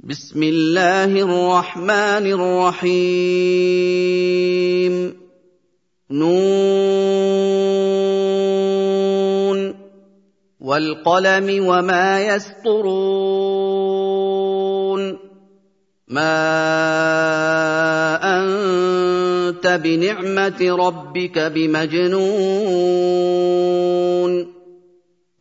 بسم الله الرحمن الرحيم. نون. والقلم وما يسطرون. ما أنت بنعمة ربك بمجنون.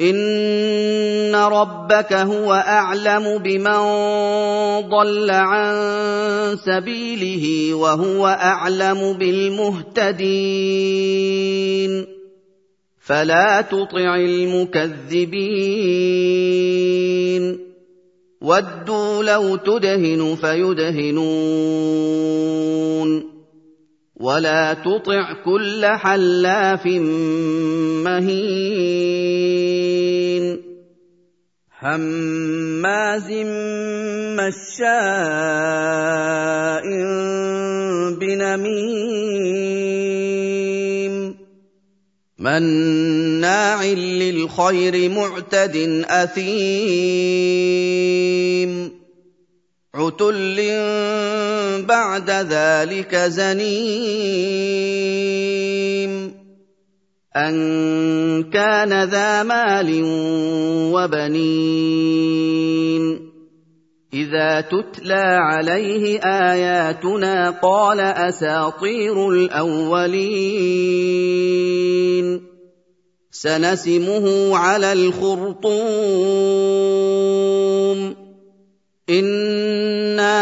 ان ربك هو اعلم بمن ضل عن سبيله وهو اعلم بالمهتدين فلا تطع المكذبين ودوا لو تدهن فيدهنون ولا تطع كل حلاف مهين هماز مشاء بنميم مناع للخير معتد اثيم عتل بعد ذلك زنيم ان كان ذا مال وبنين اذا تتلى عليه اياتنا قال اساطير الاولين سنسمه على الخرطوم أنا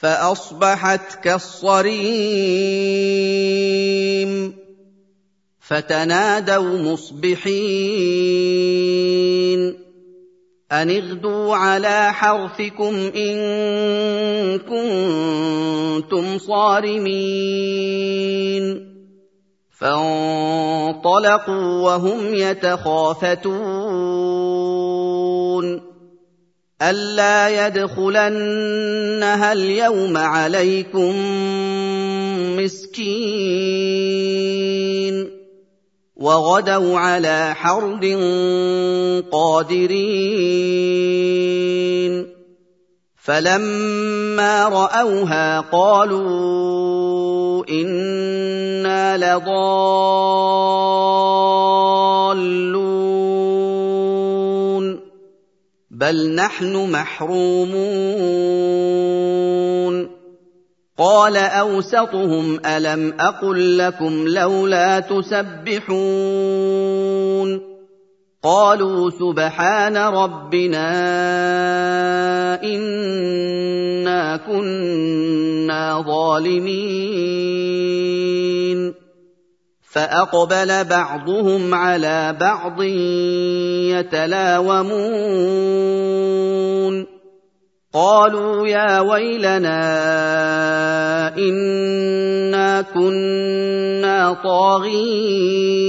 فأصبحت كالصريم فتنادوا مصبحين أن اغدوا على حرثكم إن كنتم صارمين فانطلقوا وهم يتخافتون ألا يدخلنها اليوم عليكم مسكين وغدوا على حرد قادرين فلما راوها قالوا أنا لضالون بل نحن محرومون قال اوسطهم الم أقل لكم لولا تسبحون قالوا سبحان ربنا انا كنا ظالمين فأقبل بعضهم على بعض يتلاومون. قالوا يا ويلنا إنا كنا طاغين.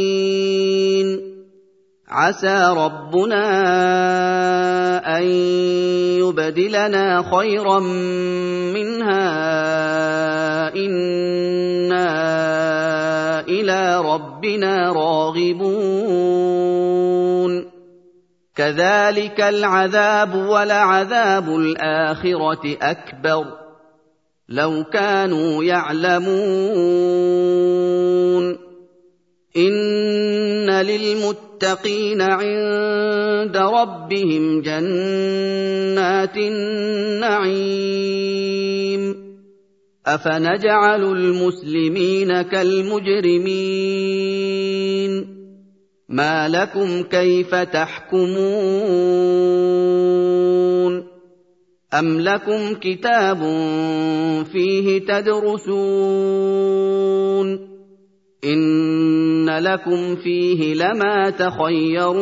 عسى ربنا أن يبدلنا خيرا منها إلى ربنا راغبون. كذلك العذاب ولعذاب الآخرة أكبر. لو كانوا يعلمون. إن للمتقين عند ربهم جنات النعيم. أفنجعل المسلمين كالمجرمين؟ ما لكم كيف تحكمون؟ أم لكم كتاب فيه تدرسون؟ إن لكم فيه لما تخيرون.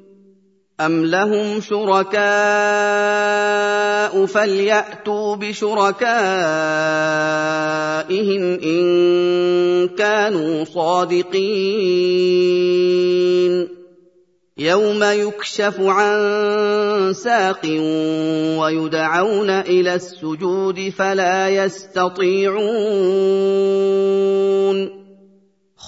أَمْ لَهُمْ شُرَكَاءُ فَلْيَأْتُوا بِشُرَكَائِهِمْ إِن كَانُوا صَادِقِينَ يَوْمَ يُكْشَفُ عَن سَاقٍ وَيُدْعَوْنَ إِلَى السُّجُودِ فَلَا يَسْتَطِيعُونَ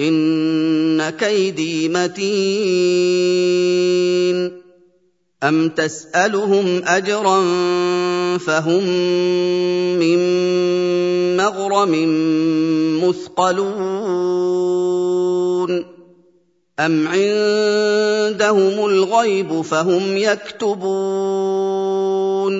إِنَّ كَيْدِي مَتِينٌ. أَمْ تَسْأَلُهُمْ أَجْرًا فَهُم مِّن مَّغْرَمٍ مُّثْقَلُونَ. أَمْ عِندَهُمُ الْغَيْبُ فَهُمْ يَكْتُبُونَ.